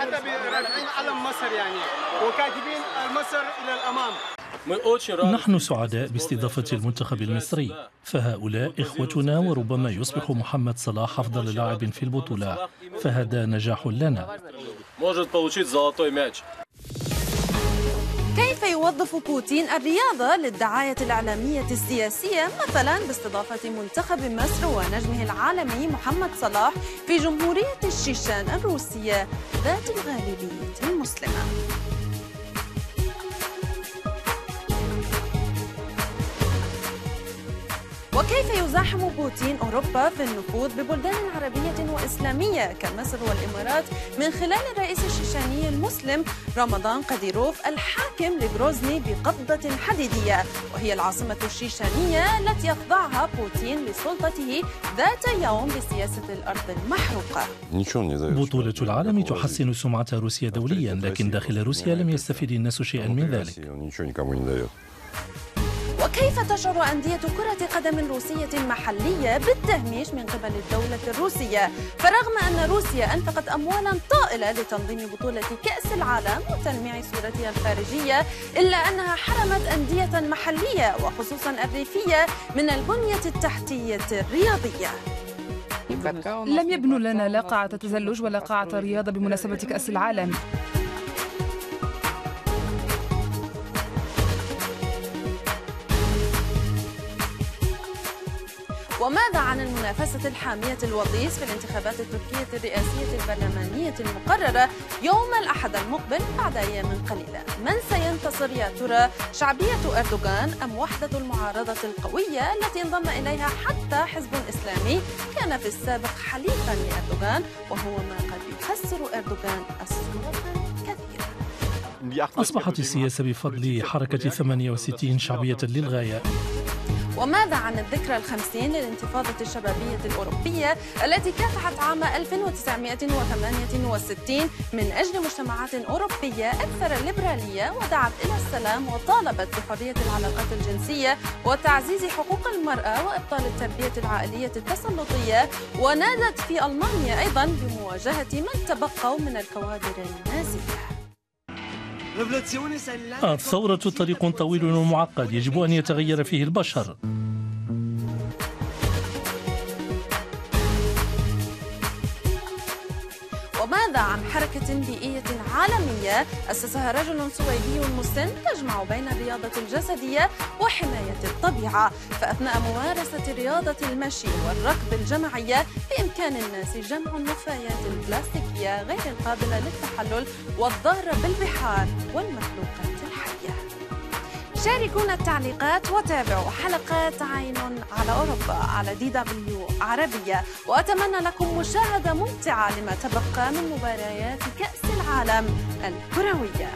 حتى علم مصر يعني وكاتبين مصر إلى الامام نحن سعداء باستضافة المنتخب المصري فهؤلاء إخوتنا وربما يصبح محمد صلاح أفضل لاعب في البطولة فهذا نجاح لنا. يوظف بوتين الرياضة للدعاية الإعلامية السياسية مثلا باستضافة منتخب مصر ونجمه العالمي محمد صلاح في جمهورية الشيشان الروسية. ذات الغالبية المسلمة. وكيف يزاحم بوتين أوروبا في النفوذ ببلدان عربية وإسلامية كمصر والإمارات من خلال الرئيس الشيشاني المسلم رمضان قديروف الحاكم لغروزني بقبضة حديدية وهي العاصمة الشيشانية التي يخضعها بوتين لسلطته ذات يوم بسياسة الأرض المحروقة بطولة العالم تحسن سمعة روسيا دوليا لكن داخل روسيا لم يستفيد الناس شيئا من ذلك وكيف تشعر أندية كرة قدم روسية محلية بالتهميش من قبل الدولة الروسية؟ فرغم أن روسيا أنفقت أموالا طائلة لتنظيم بطولة كأس العالم وتلميع صورتها الخارجية إلا أنها حرمت أندية محلية وخصوصا الريفية من البنية التحتية الرياضية. لم يبنوا لنا لا قاعة تزلج ولا قاعة رياضة بمناسبة كأس العالم. وماذا عن المنافسة الحامية الوطيس في الانتخابات التركية الرئاسية البرلمانية المقررة يوم الأحد المقبل بعد أيام قليلة؟ من سينتصر يا ترى؟ شعبية أردوغان أم وحدة المعارضة القوية التي انضم إليها حتى حزب إسلامي؟ كان في السابق حليفا لأردوغان وهو ما قد يخسر أردوغان كثيرة أصبحت السياسة بفضل حركة 68 شعبية للغاية. وماذا عن الذكرى الخمسين للانتفاضة الشبابية الأوروبية التي كافحت عام 1968 من أجل مجتمعات أوروبية أكثر ليبرالية ودعت إلى السلام وطالبت بحرية العلاقات الجنسية وتعزيز حقوق المرأة وإبطال التربية العائلية التسلطية ونادت في ألمانيا أيضا بمواجهة من تبقوا من الكوادر النازية. الثورة طريق طويل ومعقد يجب أن يتغير فيه البشر. وماذا عن حركة بيئية عالمية. أسسها رجل سويدي مسن تجمع بين الرياضة الجسدية وحماية الطبيعة. فأثناء ممارسة رياضة المشي والركض الجماعية بإمكان الناس جمع النفايات البلاستيكية غير القابلة للتحلل والضارة بالبحار والمخلوقات الحية. شاركونا التعليقات وتابعوا حلقات عين على أوروبا على دي دبليو عربية. وأتمنى لكم مشاهدة ممتعة لما تبقى من مباريات كأس العالم الكروية.